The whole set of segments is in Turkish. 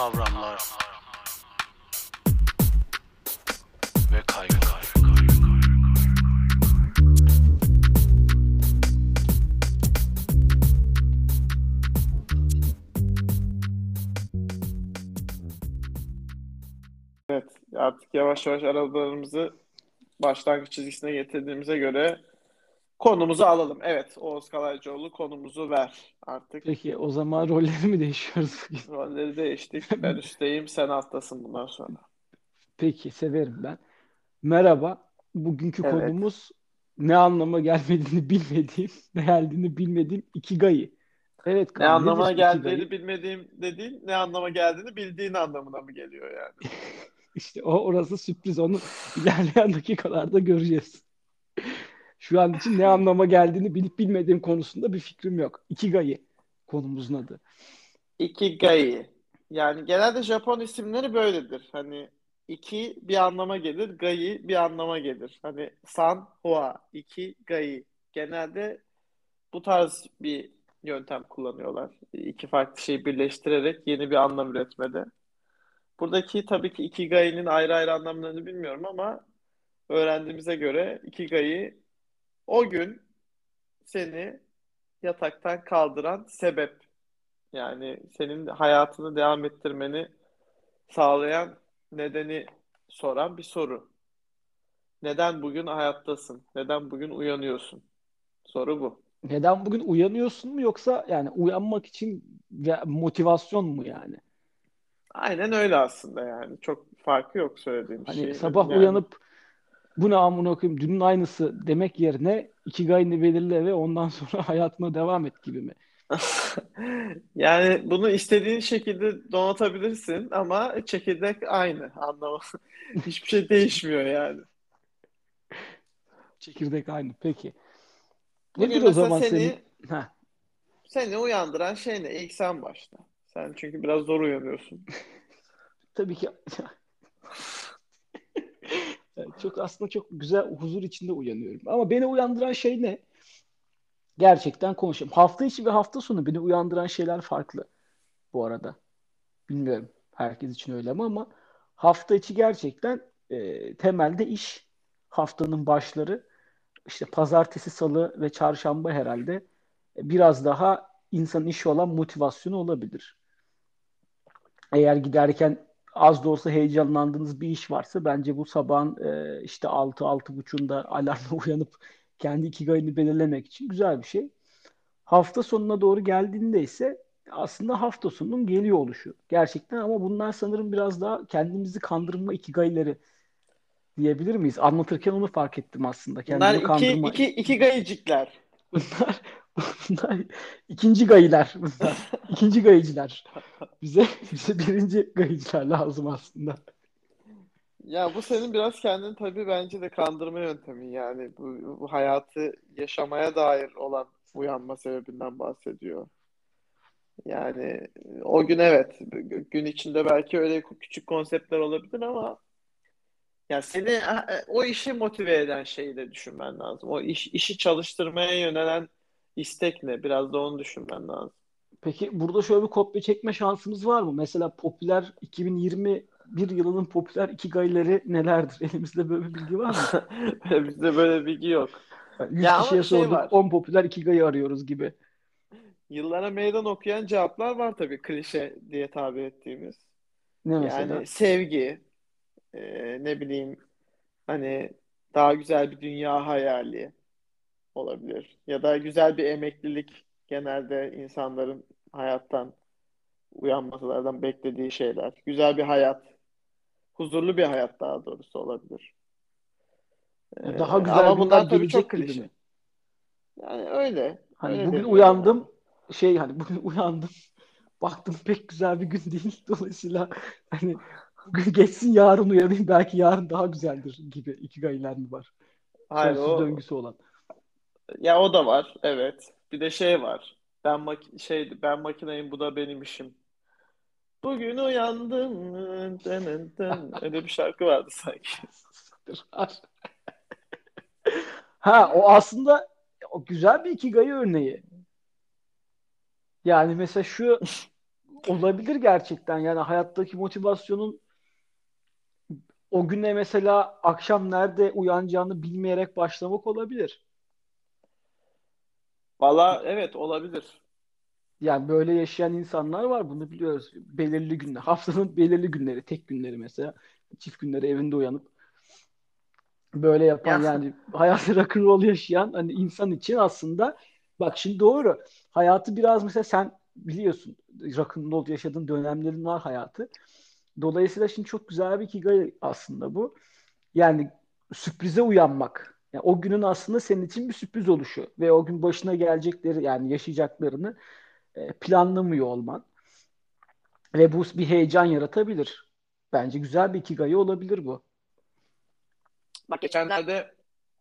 kavramlar ve kaygılar. Evet, artık yavaş yavaş arabalarımızı başlangıç çizgisine getirdiğimize göre konumuzu alalım. Evet, Oğuz Kalaycıoğlu konumuzu ver artık. Peki o zaman rolleri mi değişiyoruz? Rolleri değiştik. Ben üstteyim, sen alttasın bundan sonra. Peki severim ben. Merhaba. Bugünkü Evet. konumuz ne anlama gelmediğini bilmediğim, ne geldiğini bilmediğim Ikigai. Evet Ne anlama geldiğini bilmediğim dediğin, ne anlama geldiğini bildiğin anlamına mı geliyor yani? İşte o orası sürpriz. Onu ilerleyen dakikalarda göreceğiz. Şu an için ne anlama geldiğini bilip bilmediğim konusunda bir fikrim yok. Ikigai konumuzun adı. Ikigai. Yani genelde Japon isimleri böyledir. Hani iki bir anlama gelir, gai bir anlama gelir. Hani san, hua, iki, gai. Genelde bu tarz bir yöntem kullanıyorlar. İki farklı şeyi birleştirerek yeni bir anlam üretmede. Buradaki tabii ki ikigai'nin ayrı ayrı anlamlarını bilmiyorum ama öğrendiğimize göre ikigai o gün seni yataktan kaldıran sebep. Yani senin hayatını devam ettirmeni sağlayan nedeni soran bir soru. Neden bugün hayattasın? Neden bugün uyanıyorsun? Soru bu. Neden bugün uyanıyorsun mu yoksa yani uyanmak için motivasyon mu yani? Aynen öyle aslında yani. Çok farkı yok söylediğim Hani şeyin. sabah Yani uyanıp bu ne amına koyayım dünün aynısı demek yerine Ikigai'ni belirle ve ondan sonra hayatına devam et gibi mi? yani bunu istediğin şekilde donatabilirsin ama çekirdek aynı anlamı. Hiçbir şey değişmiyor yani. Çekirdek aynı. Peki. Bugün Nedir o mesela zaman seni senin? Heh, seni uyandıran şey ne? İlk sen başla. Sen çünkü biraz zor uyanıyorsun. tabii ki çok aslında çok güzel huzur içinde uyanıyorum. Ama beni uyandıran şey ne? Gerçekten konuşayım. Hafta içi ve hafta sonu beni uyandıran şeyler farklı bu arada. Bilmiyorum herkes için öyle mi ama hafta içi gerçekten e, temelde iş haftanın başları işte pazartesi, salı ve çarşamba herhalde e, biraz daha insanın işi olan motivasyonu olabilir. Eğer giderken az da olsa heyecanlandığınız bir iş varsa bence bu sabahın e, işte 6-6.30'da alarmla uyanıp kendi ikigayını belirlemek için güzel bir şey. Hafta sonuna doğru geldiğinde ise aslında hafta sonunun geliyor oluşu. Gerçekten ama bunlar sanırım biraz daha kendimizi kandırma ikigayları diyebilir miyiz? Anlatırken onu fark ettim aslında. Bunlar Kendimi iki, kandırma. iki, iki gayicikler. Bunlar, bunlar ikinci gayiler. Bunlar. İkinci gayiciler. Bize bize birinci gayiciler lazım aslında. Ya bu senin biraz kendini tabii bence de kandırma yöntemi yani bu, bu hayatı yaşamaya dair olan uyanma sebebinden bahsediyor. Yani o gün evet gün içinde belki öyle küçük konseptler olabilir ama ya seni e, o işi motive eden şeyi de düşünmen lazım. O iş, işi çalıştırmaya yönelen istek ne? Biraz da onu düşünmen lazım. Peki burada şöyle bir kopya çekme şansımız var mı? Mesela popüler 2021 yılının popüler ikigayileri nelerdir? Elimizde böyle bir bilgi var mı? Bizde böyle bilgi yok. Yani 100 Ya kişiye şey sorduk var. 10 popüler ikigayi arıyoruz gibi. Yıllara meydan okuyan cevaplar var tabii klişe diye tabir ettiğimiz. Ne mesela? Yani sevgi, e, ne bileyim hani daha güzel bir dünya hayali olabilir. Ya da güzel bir emeklilik genelde insanların hayattan uyanmalardan beklediği şeyler. Güzel bir hayat, huzurlu bir hayat daha doğrusu olabilir. Yani E, daha güzel ama bunlar tabii çok klişe. mi? Yani öyle, Hani öyle bugün uyandım genelde. şey hani bugün uyandım baktım pek güzel bir gün değil. Dolayısıyla hani bugün geçsin yarın uyanayım belki yarın daha güzeldir gibi ikigayiler mi var? Hayır Sonsuz o döngüsü olan. Ya o da var evet. Bir de şey var. Ben mak şey ben makineyim bu da benim işim. Bugün uyandım. Dın dın. Öyle bir şarkı vardı sanki. Ha o aslında o güzel bir ikigai örneği. Yani mesela şu olabilir gerçekten. Yani hayattaki motivasyonun o güne mesela akşam nerede uyanacağını bilmeyerek başlamak olabilir. Valla evet olabilir. Yani böyle yaşayan insanlar var bunu biliyoruz. Belirli günler, haftanın belirli günleri, tek günleri mesela, çift günleri evinde uyanıp böyle yapan Ya. yani hayatı rock'n'roll yaşayan hani insan için aslında bak şimdi doğru. Hayatı biraz mesela sen biliyorsun rock'n'roll yaşadığın dönemlerin var hayatı. Dolayısıyla şimdi çok güzel bir ikigai aslında bu. Yani sürprize uyanmak. Yani o günün aslında senin için bir sürpriz oluşu ve o gün başına gelecekleri yani yaşayacaklarını e, planlamıyor olman. Ve bu bir heyecan yaratabilir. Bence güzel bir ikigai olabilir bu. Bak geçenlerde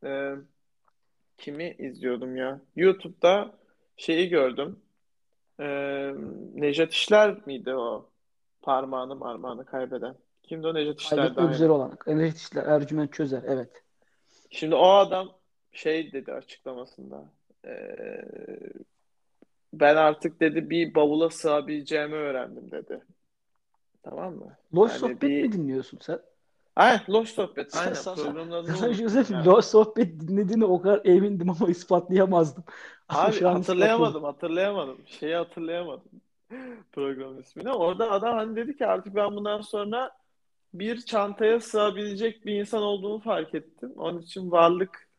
e, kimi izliyordum ya? YouTube'da şeyi gördüm. E, Nejat İşler miydi o? Parmağını marmağını kaybeden. Kimdi o Nejat İşler'di Kaybetmek üzere olan. Evet işte Ercüment Çözer. Evet. Şimdi o adam şey dedi açıklamasında. E, ben artık dedi bir bavula sığabileceğimi öğrendim dedi. Tamam mı? Loş Yani sohbet bir- mi dinliyorsun sen? Aynen Loş Sohbet. Aynen sen- programın adını Sana Joseph ya. Loş sohbet dinlediğini o kadar emindim ama ispatlayamazdım. Ama Abi şu hatırlayamadım, hatırlayamadım. Şeyi hatırlayamadım. Programın ismini. Orada adam hani dedi ki artık ben bundan sonra bir çantaya sığabilecek bir insan olduğumu fark ettim. Onun için varlık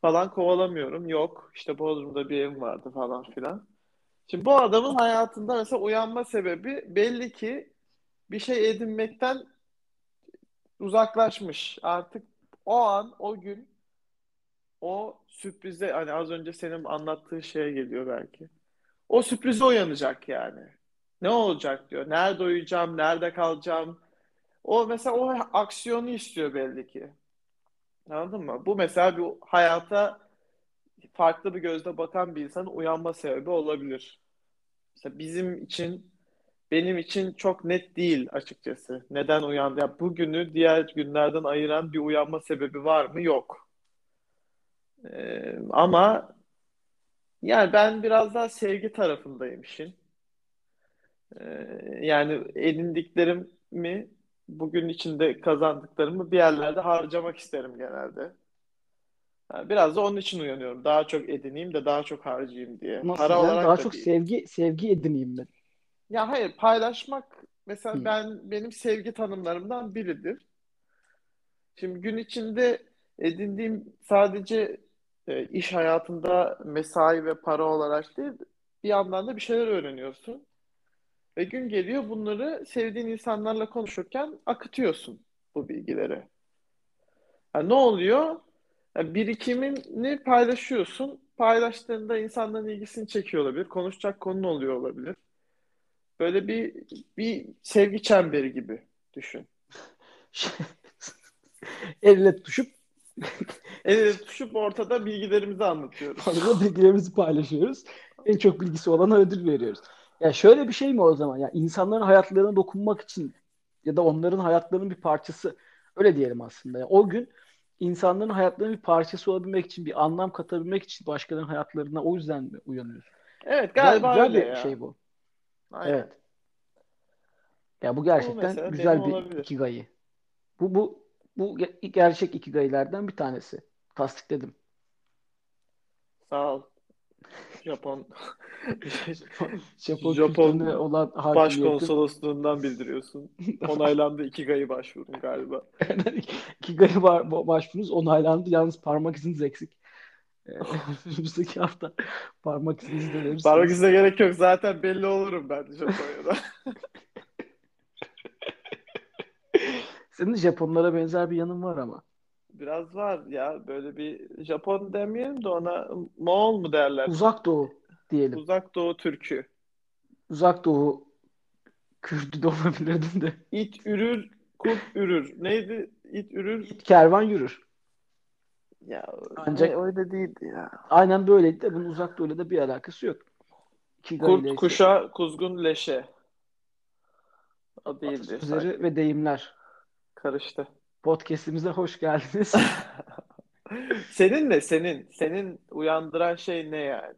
falan kovalamıyorum. Yok. İşte Bodrum'da bir evim vardı falan filan. Şimdi bu adamın hayatında mesela uyanma sebebi belli ki bir şey edinmekten uzaklaşmış. Artık o an, o gün o sürprize hani az önce senin anlattığın şeye geliyor belki. O sürprize uyanacak yani. Ne olacak diyor. Nerede uyuyacağım, nerede kalacağım. O mesela o aksiyonu istiyor belli ki. Anladın mı? Bu mesela bir hayata farklı bir gözle bakan bir insanın uyanma sebebi olabilir. Mesela bizim için benim için çok net değil açıkçası. Neden uyandı? Ya bugünü diğer günlerden ayıran bir uyanma sebebi var mı? Yok. Ee, ama yani ben biraz daha sevgi tarafındayım işin. Ee, yani edindiklerimi bugün içinde kazandıklarımı bir yerlerde harcamak isterim genelde. Yani biraz da onun için uyanıyorum. Daha çok edineyim de daha çok harcayayım diye. Nasıl Para yani? olarak Daha da çok değil. sevgi sevgi edineyim ben. Ya hayır paylaşmak mesela Hı. ben benim sevgi tanımlarımdan biridir. Şimdi gün içinde edindiğim sadece e, iş hayatında mesai ve para olarak değil, bir yandan da bir şeyler öğreniyorsun. Ve gün geliyor bunları sevdiğin insanlarla konuşurken akıtıyorsun bu bilgileri. Yani ne oluyor? Yani birikimini paylaşıyorsun. Paylaştığında insanların ilgisini çekiyor olabilir. Konuşacak konu oluyor olabilir. Böyle bir bir sevgi çemberi gibi düşün. Elle tutuşup El ele tutuşup ortada bilgilerimizi anlatıyoruz. Orada bilgilerimizi paylaşıyoruz. En çok bilgisi olana ödül veriyoruz. Ya şöyle bir şey mi o zaman? Ya insanların hayatlarına dokunmak için ya da onların hayatlarının bir parçası öyle diyelim aslında. Ya o gün insanların hayatlarının bir parçası olabilmek için, bir anlam katabilmek için başkalarının hayatlarına o yüzden mi uyanıyorsun? Evet Güzel, galiba güzel öyle bir ya. şey bu. Aynen. Evet. Ya bu gerçekten mesela güzel bir olabilir. ikigai. Bu bu bu ge- gerçek ikigailerden bir tanesi. Tasdikledim. Sağ ol. Japon Japon Japon kültürüne olan Başkonsolosluğundan bildiriyorsun. Onaylandı Ikigai'ye başvurdum galiba. Ikigai var, bu- başvurunuz onaylandı. Yalnız parmak iziniz eksik. Ee, Önümüzdeki hafta parmak izinizi de verirsiniz. Parmak izine gerek yok. Zaten belli olurum ben Japonya'da. Senin Japonlara benzer bir yanın var ama. Biraz var ya böyle bir Japon demeyelim de ona Moğol mu derler? Uzak Doğu diyelim. Uzak Doğu Türkü. Uzak Doğu Kürdü de olabilirdin de. İt ürür, kurt ürür. Neydi? İt ürür. Kervan yürür. Ya Ancak- öyle değildi ya. Aynen böyleydi de bunun Uzak Doğu'yla da bir alakası yok. Kurt ise kuşa, kuzgun leşe. O değildi. atasözleri ve deyimler. Karıştı. Podcast'imize hoş geldiniz. Senin ne? Senin. Senin uyandıran şey ne yani?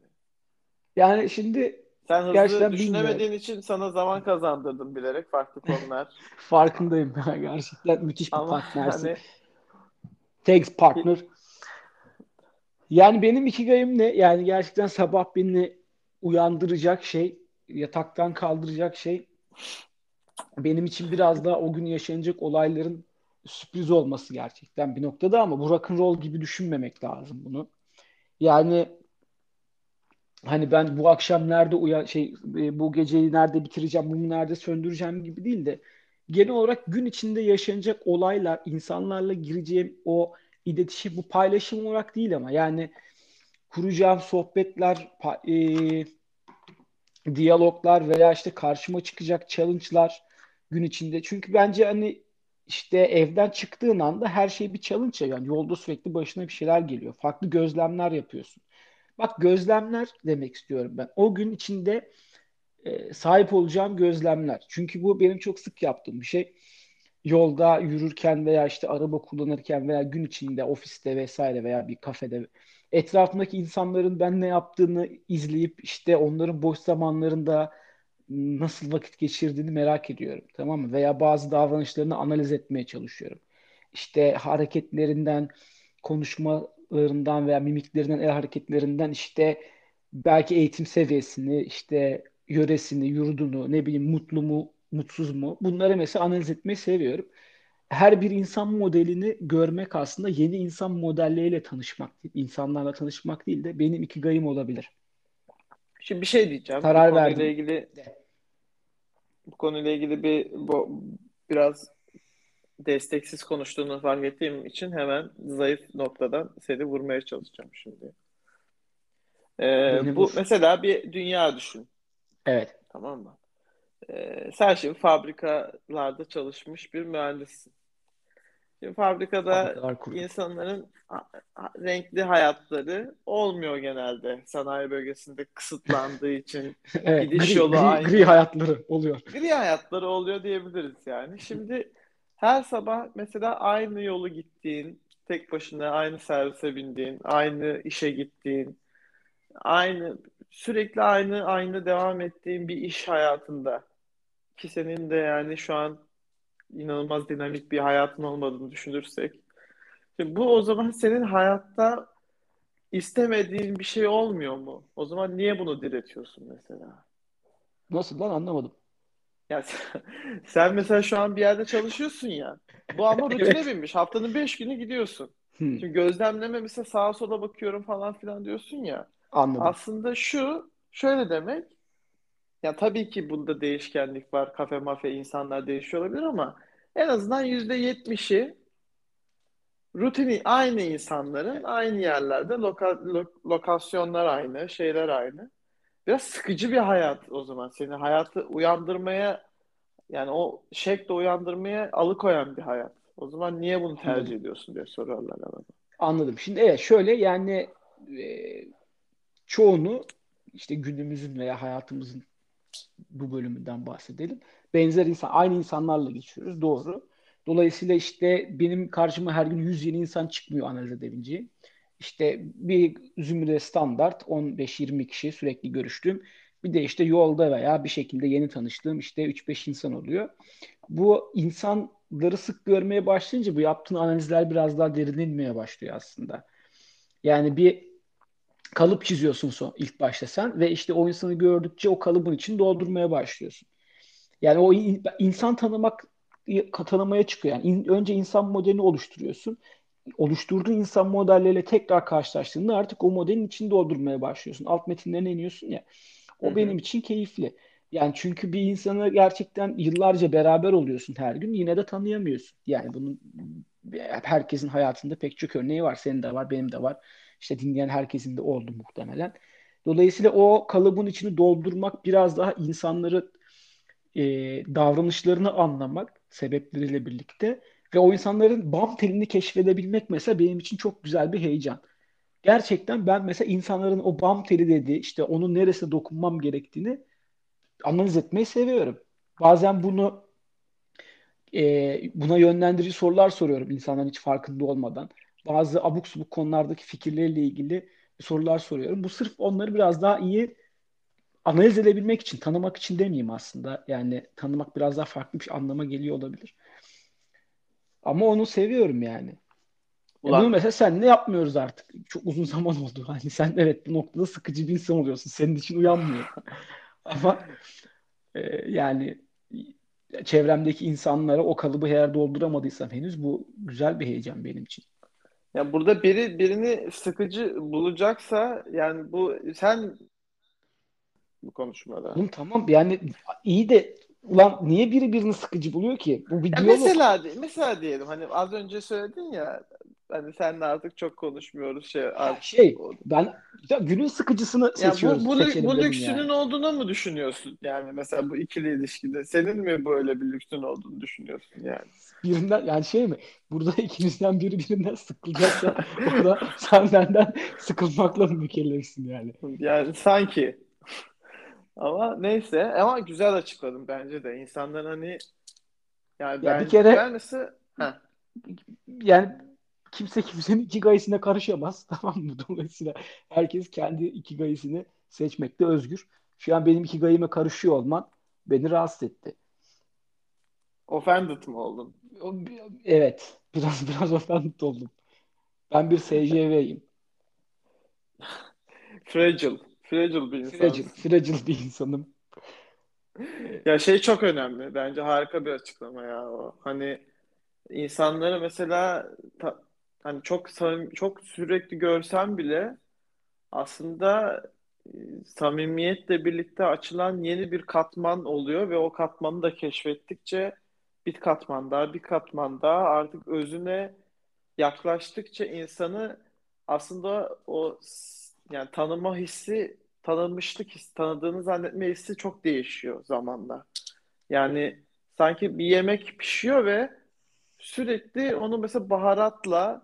Yani şimdi Sen hızlı Gerçekten düşünemediğin bilmiyorum. için sana zaman kazandırdım bilerek farklı konular. Farkındayım. Gerçekten müthiş bir Ama partnersin. hani Thanks partner. Yani benim ikigayım ne? Yani gerçekten sabah beni uyandıracak şey, yataktan kaldıracak şey benim için biraz daha o gün yaşanacak olayların sürpriz olması gerçekten bir noktada ama bu rock'n'roll gibi düşünmemek lazım bunu. Yani hani ben bu akşam nerede uyan şey e, bu geceyi nerede bitireceğim, mumu nerede söndüreceğim gibi değil de genel olarak gün içinde yaşanacak olaylar, insanlarla gireceğim o iletişim, bu paylaşım olarak değil ama yani kuracağım sohbetler, e, diyaloglar veya işte karşıma çıkacak challenge'lar gün içinde. Çünkü bence hani işte evden çıktığın anda her şey bir challenge ya. Yani yolda sürekli başına bir şeyler geliyor. Farklı gözlemler yapıyorsun. Bak gözlemler demek istiyorum ben. O gün içinde e, sahip olacağım gözlemler. Çünkü bu benim çok sık yaptığım bir şey. Yolda yürürken veya işte araba kullanırken veya gün içinde ofiste vesaire veya bir kafede etrafındaki insanların ben ne yaptığını izleyip işte onların boş zamanlarında nasıl vakit geçirdiğini merak ediyorum. Tamam mı? Veya bazı davranışlarını analiz etmeye çalışıyorum. İşte hareketlerinden, konuşmalarından veya mimiklerinden, el hareketlerinden işte belki eğitim seviyesini, işte yöresini, yurdunu, ne bileyim mutlu mu, mutsuz mu? Bunları mesela analiz etmeyi seviyorum. Her bir insan modelini görmek aslında yeni insan modelleriyle tanışmak, insanlarla tanışmak değil de benim ikigayım olabilir. Şimdi bir şey diyeceğim. Karar verdim. ilgili bu konuyla ilgili bir bu, biraz desteksiz konuştuğunu fark ettiğim için hemen zayıf noktadan seni vurmaya çalışacağım şimdi. Ee, Beni bu vur. mesela bir dünya düşün. Evet. Tamam mı? Ee, sen şimdi fabrikalarda çalışmış bir mühendissin. Şimdi fabrikada insanların renkli hayatları olmuyor genelde. Sanayi bölgesinde kısıtlandığı için Evet, gidiş gri, yolu gri, aynı. gri hayatları oluyor. Gri hayatları oluyor diyebiliriz yani. Şimdi her sabah mesela aynı yolu gittiğin, tek başına aynı servise bindiğin, aynı işe gittiğin, aynı sürekli aynı aynı devam ettiğin bir iş hayatında ki senin de yani şu an inanılmaz dinamik bir hayatın olmadığını düşünürsek. Şimdi bu o zaman senin hayatta istemediğin bir şey olmuyor mu? O zaman niye bunu diretiyorsun mesela? Nasıl lan anlamadım. Ya sen, sen mesela şu an bir yerde çalışıyorsun ya. Bu ama rutine Evet. binmiş. Haftanın beş günü gidiyorsun. Hmm, Şimdi gözlemleme mesela sağa sola bakıyorum falan filan diyorsun ya. anladım. Aslında şu şöyle demek. Ya tabii ki bunda değişkenlik var. Kafe mafya insanlar değişiyor olabilir ama en azından yüzde yetmişi rutini aynı insanların aynı yerlerde loka, lo- lokasyonlar aynı, şeyler aynı. Biraz sıkıcı bir hayat o zaman. Seni hayatı uyandırmaya yani o şekle uyandırmaya alıkoyan bir hayat. O zaman niye bunu tercih ediyorsun diye soruyorlar bana. Anladım. Şimdi evet şöyle yani e, çoğunu işte günümüzün veya hayatımızın bu bölümünden bahsedelim. Benzer insan, aynı insanlarla geçiyoruz. Doğru. Dolayısıyla işte benim karşıma her gün 100 yeni insan çıkmıyor analiz edebileceğim. İşte bir zümre standart 15-20 kişi sürekli görüştüğüm. Bir de işte yolda veya bir şekilde yeni tanıştığım işte 3-5 insan oluyor. Bu insanları sık görmeye başlayınca bu yaptığın analizler biraz daha derinlenmeye başlıyor aslında. Yani bir kalıp çiziyorsun son ilk başta sen ve işte o insanı gördükçe o kalıbın için doldurmaya başlıyorsun. Yani o in- insan tanımak tanımaya çıkıyor. Yani in- önce insan modelini oluşturuyorsun. Oluşturduğun insan modelleriyle tekrar karşılaştığında artık o modelin içini doldurmaya başlıyorsun. Alt metinlerine iniyorsun ya. O hı. benim için keyifli. Yani çünkü bir insanı gerçekten yıllarca beraber oluyorsun her gün yine de tanıyamıyorsun. Yani bunun herkesin hayatında pek çok örneği var. Senin de var, benim de var. İşte dinleyen herkesin de oldu muhtemelen. Dolayısıyla o kalıbın içini doldurmak biraz daha insanları e, davranışlarını anlamak sebepleriyle birlikte ve o insanların bam telini keşfedebilmek mesela benim için çok güzel bir heyecan. Gerçekten ben mesela insanların o bam teli dediği işte onun neresine dokunmam gerektiğini analiz etmeyi seviyorum. Bazen bunu e, buna yönlendirici sorular soruyorum insanların hiç farkında olmadan. Bazı abuk subuk konulardaki fikirleriyle ilgili sorular soruyorum. Bu sırf onları biraz daha iyi analiz edebilmek için, tanımak için demeyeyim aslında. Yani tanımak biraz daha farklı bir anlama geliyor olabilir. Ama onu seviyorum yani. Ya Ulan bunu mesela sen ne yapmıyoruz artık. Çok uzun zaman oldu. Hani sen evet bu noktada sıkıcı bir insan oluyorsun. Senin için uyanmıyor. Ama e, yani çevremdeki insanlara o kalıbı eğer dolduramadıysam henüz bu güzel bir heyecan benim için. Ya burada biri birini sıkıcı bulacaksa yani bu sen bu konuşmada. Oğlum tamam yani iyi de ulan niye biri birini sıkıcı buluyor ki? Bu bir Ya diyalog. mesela mesela diyelim hani az önce söyledin ya hani seninle artık çok konuşmuyoruz şey artık şey ben ya günün sıkıcısını Ya seçiyoruz. bu, bu, bu lüksünün yani. olduğunu mu düşünüyorsun? Yani mesela bu ikili ilişkide senin mi böyle bir lüksün olduğunu düşünüyorsun yani? Birinden yani şey mi? Burada ikimizden biri birinden sıkılacaksa o da sen benden sıkılmakla mı mükellefsin yani? Yani sanki. Ama neyse ama güzel açıkladım bence de. İnsanların hani yani Ya ben bir kere ben mesela Heh, yani kimse kimsenin ikigayesine karışamaz tamam mı? Dolayısıyla herkes kendi ikigayesini seçmekte özgür. Şu an benim ikigayime karışıyor olman beni rahatsız etti. Offended mı oldun? Evet, biraz biraz offended oldum. Ben bir SJV'yim. Fragile. Fragile bir Fragile, insansın. fragile bir insanım. Ya şey çok önemli. Bence harika bir açıklama ya o. Hani insanları mesela ta- hani çok çok sürekli görsem bile aslında e, samimiyetle birlikte açılan yeni bir katman oluyor ve o katmanı da keşfettikçe bir katman daha bir katman daha artık özüne yaklaştıkça insanı aslında o yani tanıma hissi tanınmışlık hissi tanıdığını zannetme hissi çok değişiyor zamanla. Yani sanki bir yemek pişiyor ve sürekli onu mesela baharatla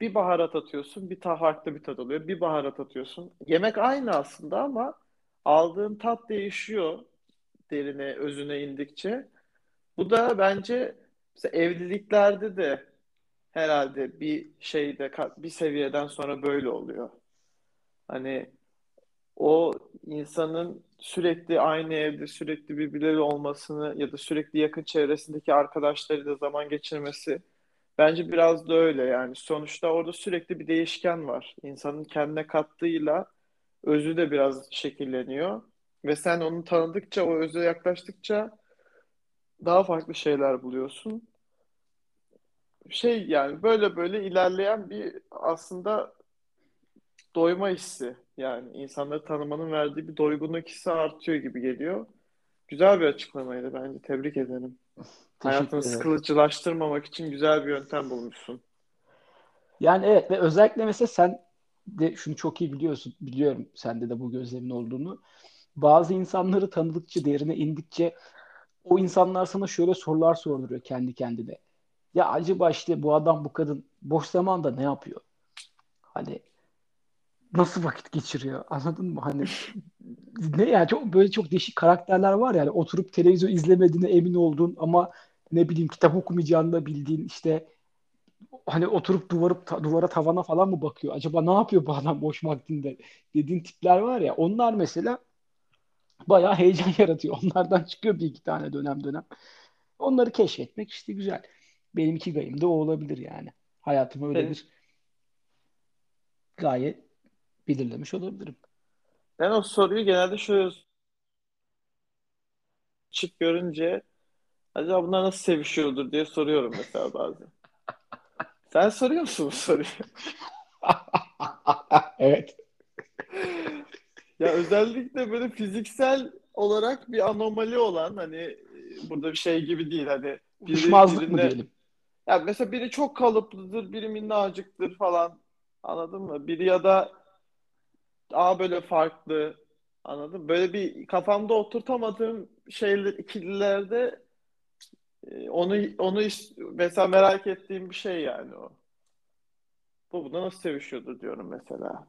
bir baharat atıyorsun, bir farklı bir tat oluyor. Bir baharat atıyorsun. Yemek aynı aslında ama aldığın tat değişiyor derine, özüne indikçe. Bu da bence mesela evliliklerde de herhalde bir şeyde bir seviyeden sonra böyle oluyor. Hani o insanın sürekli aynı evde sürekli birbirleri olmasını ya da sürekli yakın çevresindeki arkadaşlarıyla zaman geçirmesi bence biraz da öyle yani. Sonuçta orada sürekli bir değişken var. İnsanın kendine kattığıyla özü de biraz şekilleniyor ve sen onu tanıdıkça, o öze yaklaştıkça daha farklı şeyler buluyorsun. Şey yani böyle böyle ilerleyen bir aslında doyma hissi. Yani insanları tanımanın verdiği bir doygunluk hissi artıyor gibi geliyor. Güzel bir açıklamaydı bence. Tebrik ederim. Hayatını sıkılıcılaştırmamak için güzel bir yöntem bulmuşsun. Yani evet ve özellikle mesela sen de şunu çok iyi biliyorsun. Biliyorum sende de bu gözlemin olduğunu. Bazı insanları tanıdıkça, derine indikçe o insanlar sana şöyle sorular sorduruyor kendi kendine. Ya acaba işte bu adam, bu kadın boş zamanda ne yapıyor? Hani nasıl vakit geçiriyor? Anladın mı? Hani ne yani çok böyle çok değişik karakterler var yani oturup televizyon izlemediğine emin olduğun ama ne bileyim kitap okumayacağını da bildiğin işte hani oturup duvarı ta- duvara tavana falan mı bakıyor? Acaba ne yapıyor bu adam boş vaktinde? Dediğin tipler var ya. Onlar mesela bayağı heyecan yaratıyor. Onlardan çıkıyor bir iki tane dönem dönem. Onları keşfetmek işte güzel. Benim iki gayım da o olabilir yani. Hayatımı öyle bir gaye belirlemiş olabilirim. ben o soruyu genelde şöyle çık görünce acaba bunlar nasıl sevişiyordur diye soruyorum mesela bazen. Sen soruyor musun bu soruyu? Evet. Ya özellikle böyle fiziksel olarak bir anomali olan hani e, burada bir şey gibi değil hani biri Uyuşmazlık mı birine diyelim? ya mesela biri çok kalıplıdır, biri minnacıktır falan. Anladın mı? Biri ya da daha böyle farklı. Anladın mı? Böyle bir kafamda oturtamadığım şeyler ikililerde e, onu onu mesela merak ettiğim bir şey yani o. Bu buna nasıl sevişiyordur diyorum mesela.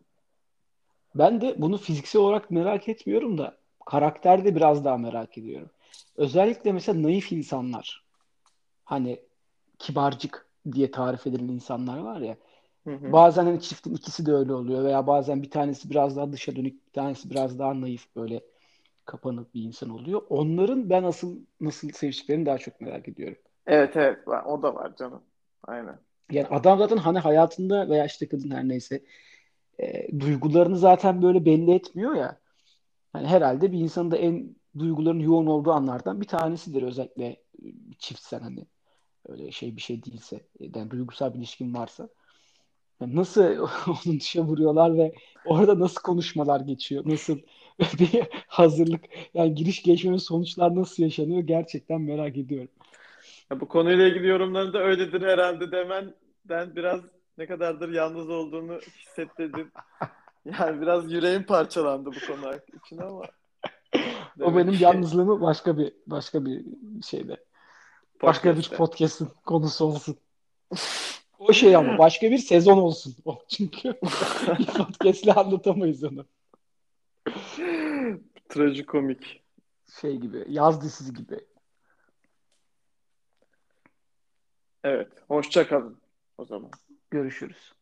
Ben de bunu fiziksel olarak merak etmiyorum da karakterde biraz daha merak ediyorum. Özellikle mesela naif insanlar. Hani kibarcık diye tarif edilen insanlar var ya. Hı hı. Bazen hani çiftin ikisi de öyle oluyor veya bazen bir tanesi biraz daha dışa dönük, bir tanesi biraz daha naif böyle kapanık bir insan oluyor. Onların ben asıl nasıl seviştiklerini daha çok merak ediyorum. Evet evet o da var canım. Aynen. Yani adam zaten hani hayatında veya işte kadın her neyse e, duygularını zaten böyle belli etmiyor ya. Hani herhalde bir insanın da en duyguların yoğun olduğu anlardan bir tanesidir özellikle e, çiftsen hani öyle şey bir şey değilse e, yani duygusal bir ilişkin varsa. Yani nasıl onu dışa vuruyorlar ve orada nasıl konuşmalar geçiyor? Nasıl bir hazırlık yani giriş gelişmenin sonuçlar nasıl yaşanıyor gerçekten merak ediyorum. Ya bu konuyla ilgili yorumlarında öyledir herhalde demenden biraz ne kadardır yalnız olduğunu hissettirdim. Yani biraz yüreğim parçalandı bu konu için ama O benim ki yalnızlığımı başka bir başka bir şeyde başka bir podcast'ın konusu olsun. O şey ama başka bir sezon olsun. O çünkü podcast'le anlatamayız onu. Trajikomik. Şey gibi, yaz dizisi gibi. Evet. Hoşça kalın o zaman. Görüşürüz.